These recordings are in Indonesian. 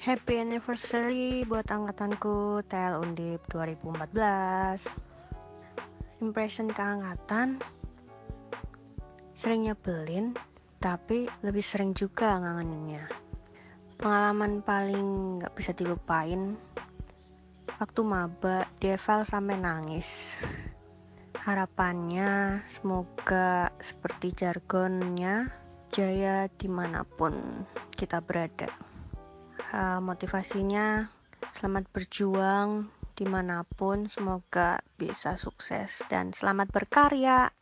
Happy anniversary buat angkatanku TL Undip 2014 Impression keangkatan Sering nyebelin Tapi lebih sering juga ngangeninnya. Pengalaman paling gak bisa dilupain Waktu maba di Eval sampai nangis. Harapannya semoga seperti jargonnya Jaya di mana pun kita berada uh, motivasinya selamat berjuang di mana pun semoga bisa sukses dan selamat berkarya.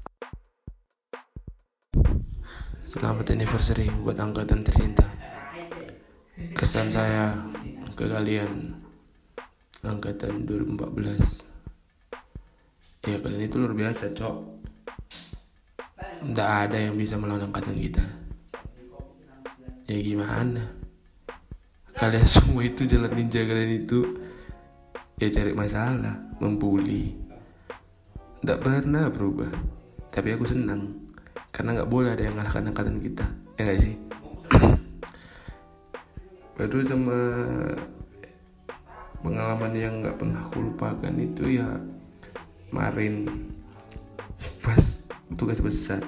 Selamat anniversary buat angkatan tercinta. Kesan saya ke kalian angkatan 2014 ya kalian itu luar biasa cok. Tidak ada yang bisa melawan angkatan kita. Ya gimana kalian semua itu jalan ninja kalian itu ya cari masalah membuli. Tidak pernah berubah tapi aku senang. Karena nggak boleh ada yang ngalahkan angkatan kita ya nggak sih? Baru sama pengalaman yang nggak pernah aku lupakan itu ya kemarin. Pas tugas besar.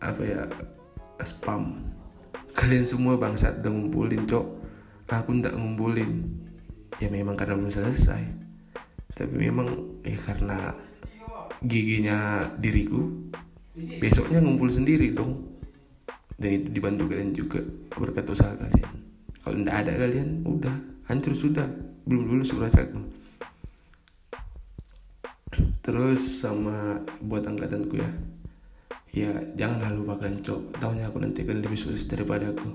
Apa ya? Spam kalian semua bangsat udah ngumpulin cok. Aku ndak ngumpulin. Ya memang karena belum selesai. Tapi memang eh karena giginya diriku besoknya ngumpul sendiri dong. Dan itu dibantu kalian juga berkat usaha kalian. Kalau ndak ada kalian udah hancur sudah. Belum lulus rasaku terus sama buat angkatanku ya ya janganlah lupakan cok. Tahunya aku nanti akan lebih sukses daripada aku.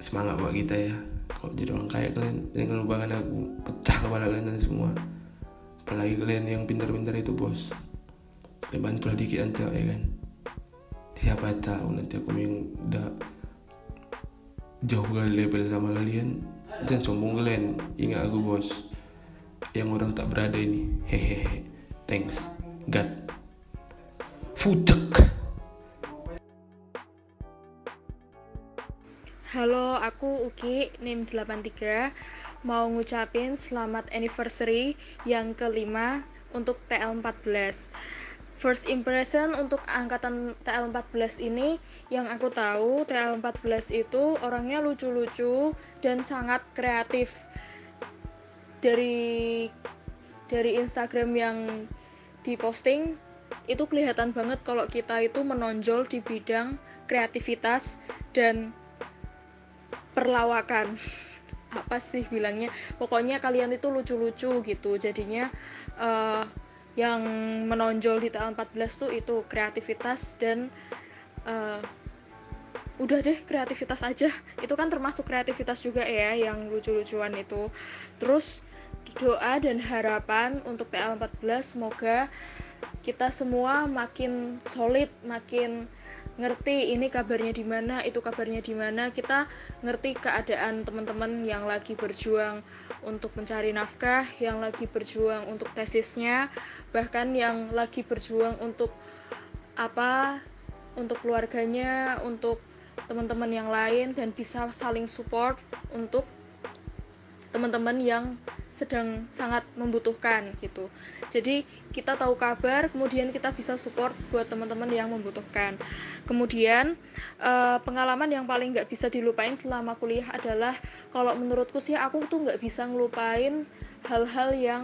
Semangat buat kita ya. Kalau jadi orang kaya kalian jangan lupakan aku. Pecah kepala kalian semua. Apalagi kalian yang pintar-pintar itu bos. Kalian bantulah dikit aja ya kan? Siapa tahu nanti aku yang udah jauh kali level sama kalian. Dan sombong kalian. Ingat aku bos. Yang orang tak berada ini. Hehehe. Thanks. God Halo, aku Uki, NIM 83. Mau ngucapin selamat anniversary yang kelima untuk TL14. First impression untuk angkatan TL14 ini yang aku tahu TL14 itu orangnya lucu-lucu dan sangat kreatif. Dari dari Instagram yang diposting itu kelihatan banget kalau kita itu menonjol di bidang kreativitas dan perlawakan. Apa sih bilangnya? Pokoknya kalian itu lucu-lucu gitu. Jadinya uh, yang menonjol di tahun 14 tuh itu kreativitas dan uh, udah deh kreativitas aja. Itu kan termasuk kreativitas juga ya yang lucu-lucuan itu. Terus doa dan harapan untuk TL14 semoga kita semua makin solid, makin ngerti ini kabarnya di mana, itu kabarnya di mana. Kita ngerti keadaan teman-teman yang lagi berjuang untuk mencari nafkah, yang lagi berjuang untuk tesisnya, bahkan yang lagi berjuang untuk apa? Untuk keluarganya, untuk teman-teman yang lain dan bisa saling support untuk teman-teman yang sedang sangat membutuhkan gitu. Jadi kita tahu kabar, kemudian kita bisa support buat teman-teman yang membutuhkan. Kemudian uh, pengalaman yang paling nggak bisa dilupain selama kuliah adalah kalau menurutku sih aku tuh nggak bisa ngelupain hal-hal yang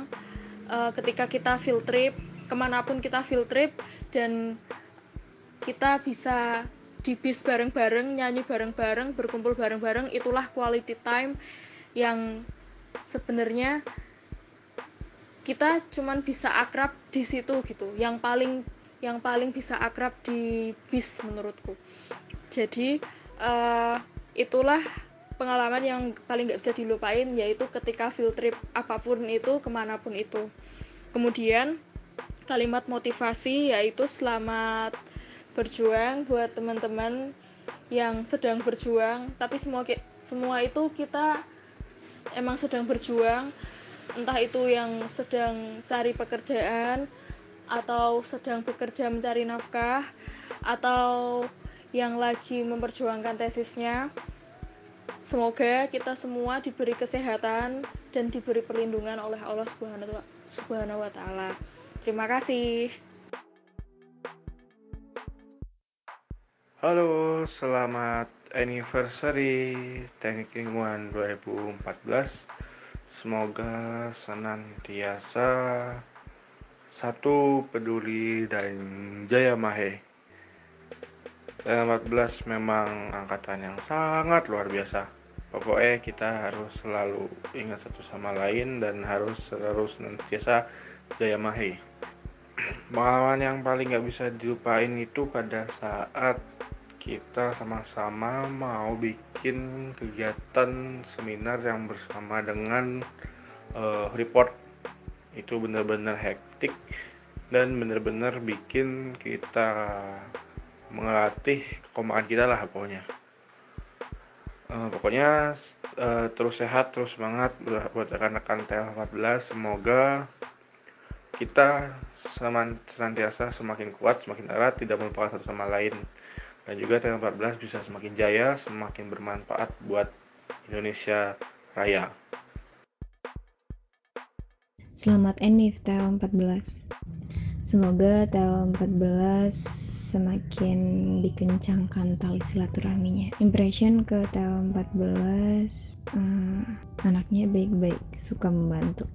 uh, ketika kita field trip, ke mana pun kita field trip dan kita bisa di bis bareng-bareng, nyanyi bareng-bareng, berkumpul bareng-bareng, itulah quality time yang sebenarnya kita cuman bisa akrab di situ gitu. Yang paling yang paling bisa akrab di bis menurutku. Jadi uh, itulah pengalaman yang paling nggak bisa dilupain yaitu ketika field trip apa pun itu ke mana pun itu. Kemudian kalimat motivasi yaitu selamat berjuang buat teman-teman yang sedang berjuang. Tapi semua semua itu kita emang sedang berjuang entah itu yang sedang cari pekerjaan atau sedang bekerja mencari nafkah atau yang lagi memperjuangkan tesisnya semoga kita semua diberi kesehatan dan diberi perlindungan oleh Allah Subhanahu wa taala. Terima kasih. Halo, selamat anniversary Teknik Lingkungan 2014. Semoga senantiasa satu peduli dan jaya mahe. Dan 14 memang angkatan yang sangat luar biasa. Pokoknya kita harus selalu ingat satu sama lain dan harus selalu senantiasa jaya mahe. Pengalaman yang paling gak bisa dilupain itu pada saat kita sama-sama mau bikin kegiatan seminar yang bersama dengan uh, report. Itu benar-benar hektik dan benar-benar bikin kita mengelatih kekompakan kita lah pokoknya. Uh, pokoknya uh, terus sehat terus semangat buat rekan-rekan TL14 semoga kita senantiasa semakin kuat semakin erat tidak melupakan satu sama lain dan juga TL14 bisa semakin jaya, semakin bermanfaat buat Indonesia Raya. Selamat Enif TL14. Semoga TL14 semakin dikencangkan tali silaturahminya. Impression ke TL14 hmm, anaknya baik-baik, suka membantu.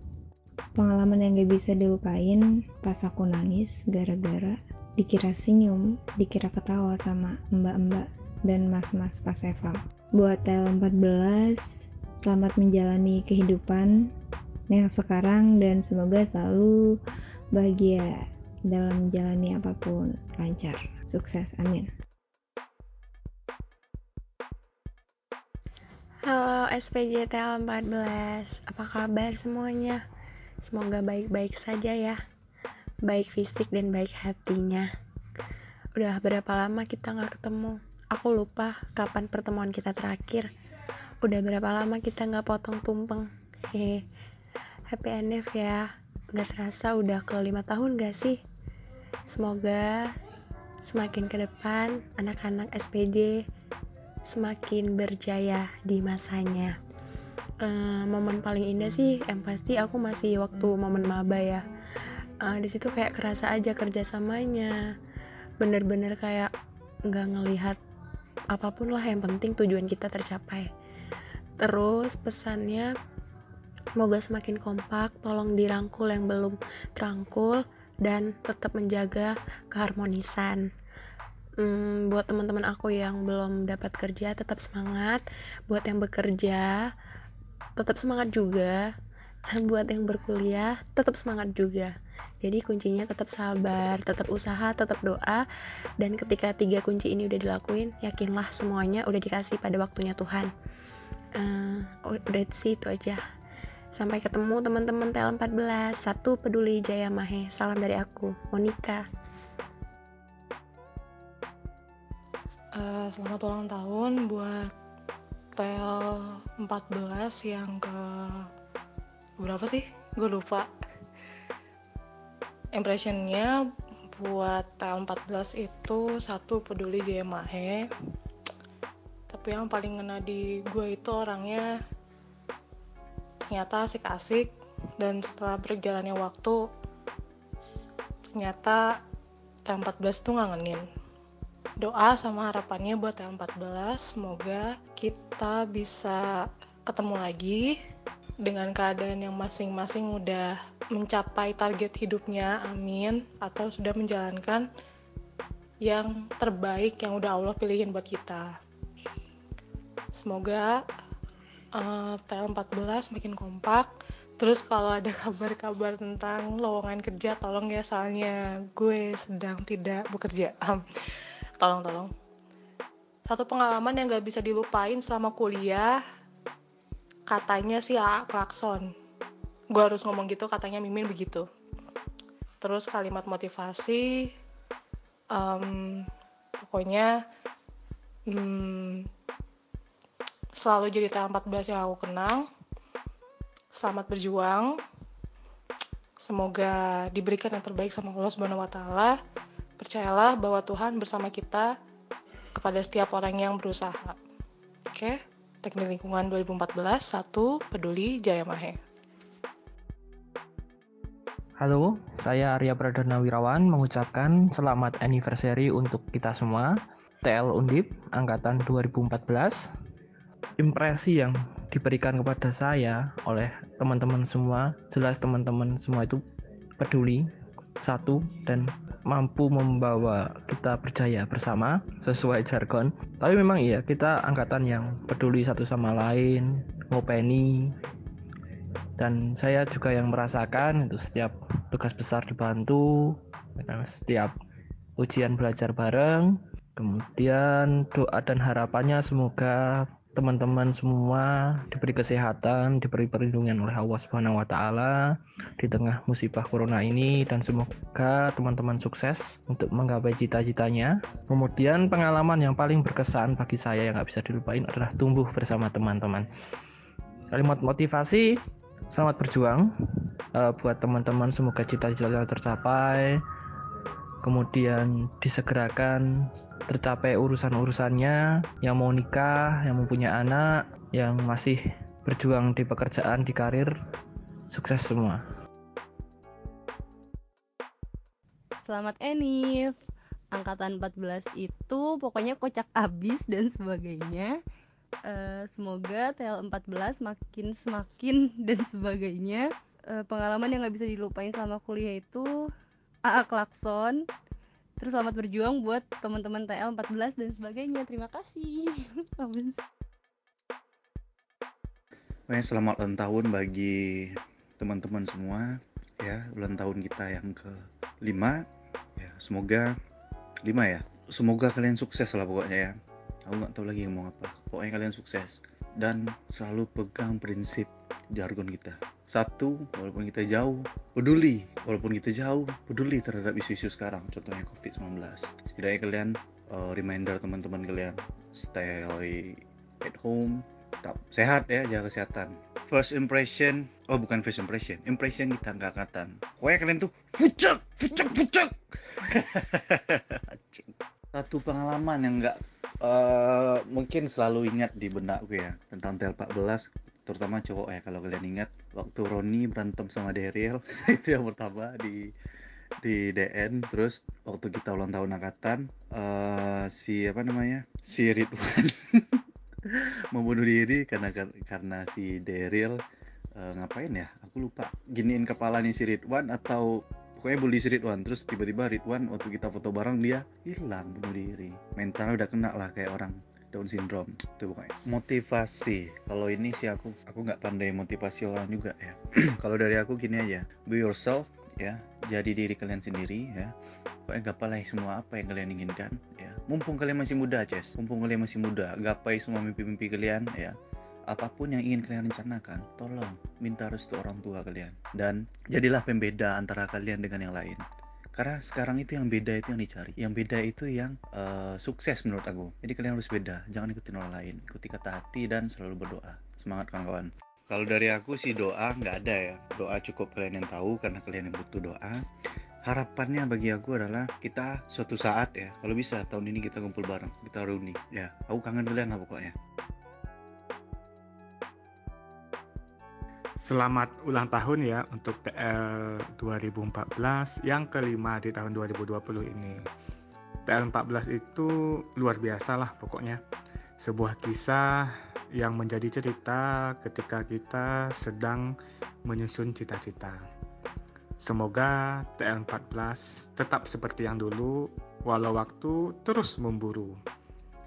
Pengalaman yang gak bisa dilupain pas aku nangis gara-gara dikira senyum, dikira ketawa sama mbak-mbak dan mas-mas pas eval. Buat TL14, selamat menjalani kehidupan yang sekarang dan semoga selalu bahagia dalam menjalani apa pun lancar. Sukses, amin. Halo SPJ TL14, apa kabar semuanya? Semoga baik-baik saja ya baik fisik dan baik hatinya. Udah berapa lama kita nggak ketemu? Aku lupa kapan pertemuan kita terakhir. Udah berapa lama kita nggak potong tumpeng? Hehe. Happy NF ya. Nggak terasa udah ke lima tahun gak sih? Semoga semakin ke depan anak-anak SPD semakin berjaya di masanya. Uh, momen paling indah sih yang pasti aku masih waktu momen maba ya uh, di situ kayak kerasa aja kerjasamanya bener-bener kayak nggak ngelihat apa pun lah yang penting tujuan kita tercapai. Terus pesannya semoga semakin kompak tolong dirangkul yang belum terangkul dan tetap menjaga keharmonisan. Hmm, buat teman-teman aku yang belum dapat kerja tetap semangat. Buat yang bekerja tetap semangat juga buat yang berkuliah tetap semangat juga jadi kuncinya tetap sabar, tetap usaha, tetap doa. Dan ketika tiga kunci ini udah dilakuin, yakinlah semuanya udah dikasih pada waktunya Tuhan. Uh, udah sih itu aja. Sampai ketemu teman-teman TL14. Satu peduli Jaya Mahe. Salam dari aku, Monica. Uh, selamat ulang tahun buat TL14 yang ke berapa sih? Gue lupa. Impressionnya buat TL14 itu satu peduli Mahe. Tapi yang paling ngena di gue itu orangnya ternyata asik-asik. Dan setelah berjalannya waktu ternyata TL14 tuh ngangenin. Doa sama harapannya buat TL14 semoga kita bisa ketemu lagi dengan keadaan yang masing-masing udah mencapai target hidupnya, amin, atau sudah menjalankan yang terbaik yang udah Allah pilihin buat kita. Semoga uh, TL14 makin kompak. Terus kalau ada kabar-kabar tentang lowongan kerja, tolong ya soalnya gue sedang tidak bekerja. tolong, tolong. Satu pengalaman yang gak bisa dilupain selama kuliah katanya sih A klakson. Gue harus ngomong gitu katanya Mimin begitu. Terus kalimat motivasi um, pokoknya um, selalu jadi T14 yang aku kenal. Selamat berjuang. Semoga diberikan yang terbaik sama Allah Subhanahu wa taala. Percayalah bahwa Tuhan bersama kita kepada setiap orang yang berusaha. Oke? okay? Teknik Lingkungan 2014, 1, Peduli, Jaya Mahe. Halo, saya Arya Pradana Wirawan mengucapkan selamat anniversary untuk kita semua, TL Undip, Angkatan 2014. Impresi yang diberikan kepada saya oleh teman-teman semua, jelas teman-teman semua itu peduli, satu, dan mampu membawa kita berjaya bersama sesuai jargon. Tapi memang iya, kita angkatan yang peduli satu sama lain, ngopeni, dan saya juga yang merasakan itu setiap tugas besar dibantu, setiap ujian belajar bareng, kemudian doa dan harapannya semoga teman-teman semua diberi kesehatan, diberi perlindungan oleh Allah Subhanahu wa taala di tengah musibah corona ini dan semoga teman-teman sukses untuk menggapai cita-citanya. Kemudian pengalaman yang paling berkesan bagi saya yang nggak bisa dilupain adalah tumbuh bersama teman-teman. Kalimat motivasi, selamat berjuang uh, buat teman-teman semoga cita-citanya tercapai. Kemudian disegerakan tercapai urusan-urusannya, yang mau nikah, yang mempunyai anak, yang masih berjuang di pekerjaan, di karir, sukses semua. Selamat Enif. Angkatan 14 itu pokoknya kocak abis dan sebagainya. Uh, semoga TL14 makin semakin dan sebagainya. Uh, pengalaman yang nggak bisa dilupain selama kuliah itu AA klakson terus selamat berjuang buat teman-teman TL 14 dan sebagainya. Terima kasih. Banyak selamat ulang tahun bagi teman-teman semua ya. Ulang tahun kita yang ke 5 ya. Semoga 5 ya. Semoga kalian sukses lah pokoknya ya. Aku nggak tahu lagi ngomong apa. Pokoknya kalian sukses dan selalu pegang prinsip jargon kita satu walaupun kita jauh peduli walaupun kita jauh peduli terhadap isu-isu sekarang. Contohnya covid-19 setidaknya kalian uh, reminder teman-teman kalian stay at home tetap sehat ya jaga kesehatan. First impression oh bukan first impression impression kita nggak angkatan. Pokoknya kalian tuh fucek fucek fucek. Satu pengalaman yang nggak uh, mungkin selalu ingat di benakku ya tentang tel 14 terutama cowok ya kalau kalian ingat waktu Roni berantem sama Daryl itu yang pertama di di DN terus waktu kita ulang tahun angkatan uh, si apa namanya si Ridwan membunuh diri karena karena si Daryl uh, ngapain ya aku lupa giniin kepalanya si Ridwan atau pokoknya bully si Ridwan terus tiba-tiba Ridwan waktu kita foto bareng dia hilang bunuh diri. Mentalnya udah kena lah kayak orang Down syndrome. Itu pokoknya. Motivasi. Kalau ini sih aku aku nggak pandai motivasi orang juga ya. Kalau dari aku gini aja. Be yourself ya. Jadi diri kalian sendiri ya. Pokoknya gapai semua apa yang kalian inginkan ya. Mumpung kalian masih muda Ces. Mumpung kalian masih muda gapai semua mimpi-mimpi kalian ya. Apa pun yang ingin kalian rencanakan tolong minta restu orang tua kalian. Dan jadilah pembeda antara kalian dengan yang lain karena sekarang itu yang beda itu yang dicari. Yang beda itu yang uh, sukses menurut aku. Jadi kalian harus beda. Jangan ikutin orang lain. Ikuti kata hati dan selalu berdoa. Semangat kawan-kawan. Kalau dari aku sih doa nggak ada ya. Doa cukup kalian yang tahu karena kalian yang butuh doa. Harapannya bagi aku adalah kita suatu saat ya kalau bisa tahun ini kita kumpul bareng kita reuni. Ya aku kangen kalian lah pokoknya Selamat ulang tahun ya untuk TL 2014 yang kelima di tahun 2020 ini. TL 14 itu luar biasa lah pokoknya. Sebuah kisah yang menjadi cerita ketika kita sedang menyusun cita-cita. Semoga TL 14 tetap seperti yang dulu walau waktu terus memburu.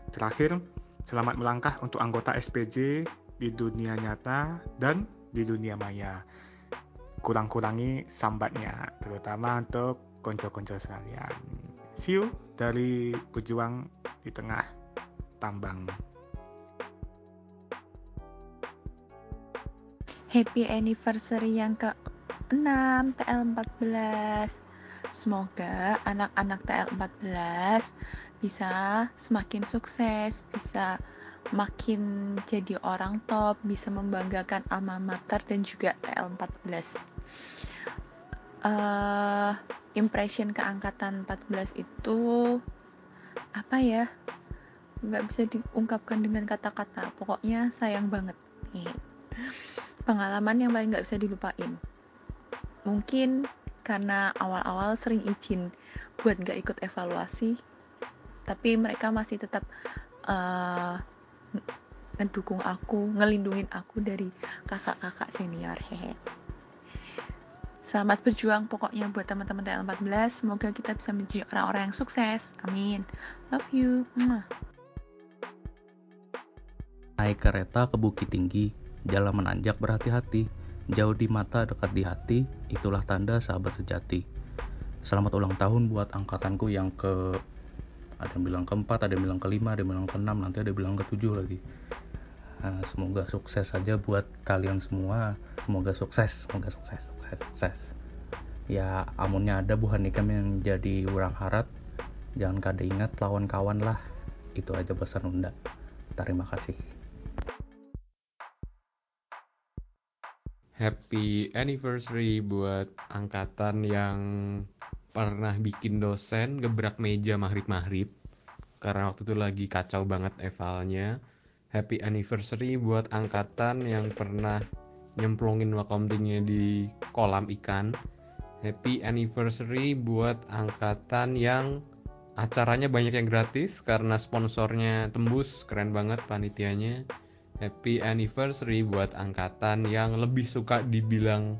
Terakhir, selamat melangkah untuk anggota SPJ di dunia nyata dan di dunia maya. Kurang-kurangi sambatnya, terutama untuk konco-konco sekalian. See you dari pejuang di tengah tambang. Happy anniversary yang ke-6 TL14. Semoga anak-anak TL14 bisa semakin sukses, bisa makin jadi orang top, bisa membanggakan alma mater dan juga TL14. Uh, impression keangkatan 14 itu apa ya? nggak bisa diungkapkan dengan kata-kata pokoknya sayang banget nih pengalaman yang paling nggak bisa dilupain mungkin karena awal-awal sering izin buat nggak ikut evaluasi tapi mereka masih tetap uh, ngedukung aku ngelindungin aku dari kakak-kakak senior hehe Selamat berjuang pokoknya buat teman-teman TL14. Semoga kita bisa menjadi orang-orang yang sukses. Amin. Love you. Naik kereta ke Bukit Tinggi, jalan menanjak berhati-hati. Jauh di mata, dekat di hati, itulah tanda sahabat sejati. Selamat ulang tahun buat angkatanku yang ke ada yang bilang keempat, ada yang bilang kelima, ada yang bilang keenam, nanti ada yang bilang ketujuh lagi. Nah, semoga sukses saja buat kalian semua. Semoga sukses, semoga sukses sukses sukses. Ya amunnya ada Bu Hanikam yang jadi orang harat jangan kada ingat lawan kawan lah. Itu aja pesan unda terima kasih. Happy anniversary buat angkatan yang pernah bikin dosen gebrak meja maghrib-maghrib karena waktu itu lagi kacau banget evalnya. Happy anniversary buat angkatan yang pernah nyemplungin wakomtingnya di kolam ikan. Happy anniversary buat angkatan yang acaranya banyak yang gratis karena sponsornya tembus, keren banget panitianya. Happy anniversary buat angkatan yang lebih suka dibilang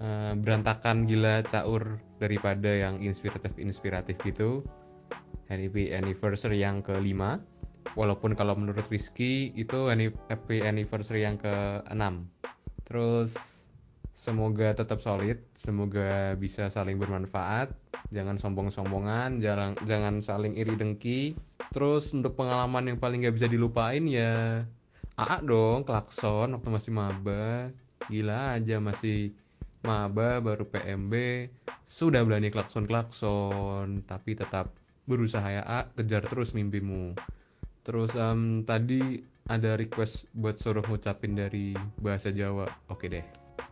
uh, berantakan gila caur daripada yang inspiratif-inspiratif gitu. Happy anniversary yang kelima. Walaupun kalau menurut Rizky itu happy anniversary yang ke-6 Terus semoga tetap solid, semoga bisa saling bermanfaat, jangan sombong-sombongan, jangan jangan saling iri dengki. Terus untuk pengalaman yang paling gak bisa dilupain ya AA dong, klakson waktu masih maba. Gila aja masih maba baru PMB sudah berani klakson-klakson tapi tetap berusaha ya A, kejar terus mimpimu. Terus um, tadi ada request buat suruh ngucapin dari bahasa Jawa. Oke deh.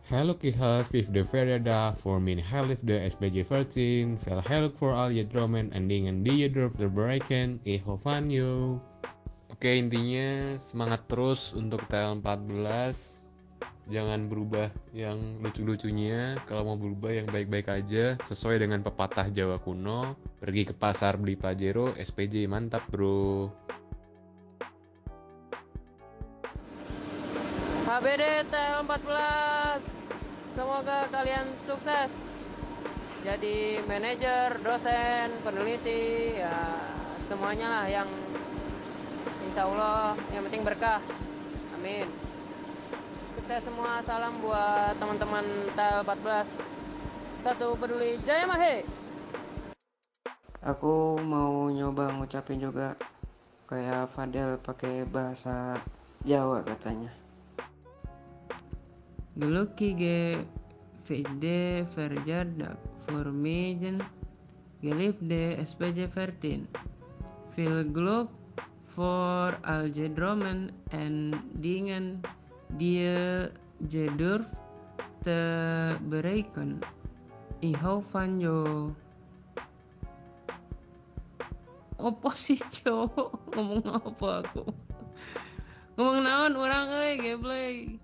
Hello kihat with the verda for min halif de SPJ 13 fel help for al yedromen and dengan dia drop the breaken ihovanyo. Oke intinya semangat terus untuk TL14 jangan berubah yang lucu-lucunya. Kalau mau berubah yang baik-baik aja sesuai dengan pepatah Jawa kuno pergi ke pasar beli pajero SPJ mantap bro. HBD TL14 semoga kalian sukses. Jadi manajer, dosen, peneliti ya semuanya lah yang insya Allah yang penting berkah. Amin sukses semua salam buat teman-teman TL14 satu peduli Jaya Mahe. Aku mau nyoba ngucapin juga kayak Fadel pakai bahasa Jawa katanya. Gelukkige de verjaardag voor geliefde SPJ 13. Veel geluk voor al je dromen en dingen die je te bereiken. Ik hou van cowok? Ngomong apa aku? Ngomong naon orang euy? Geblek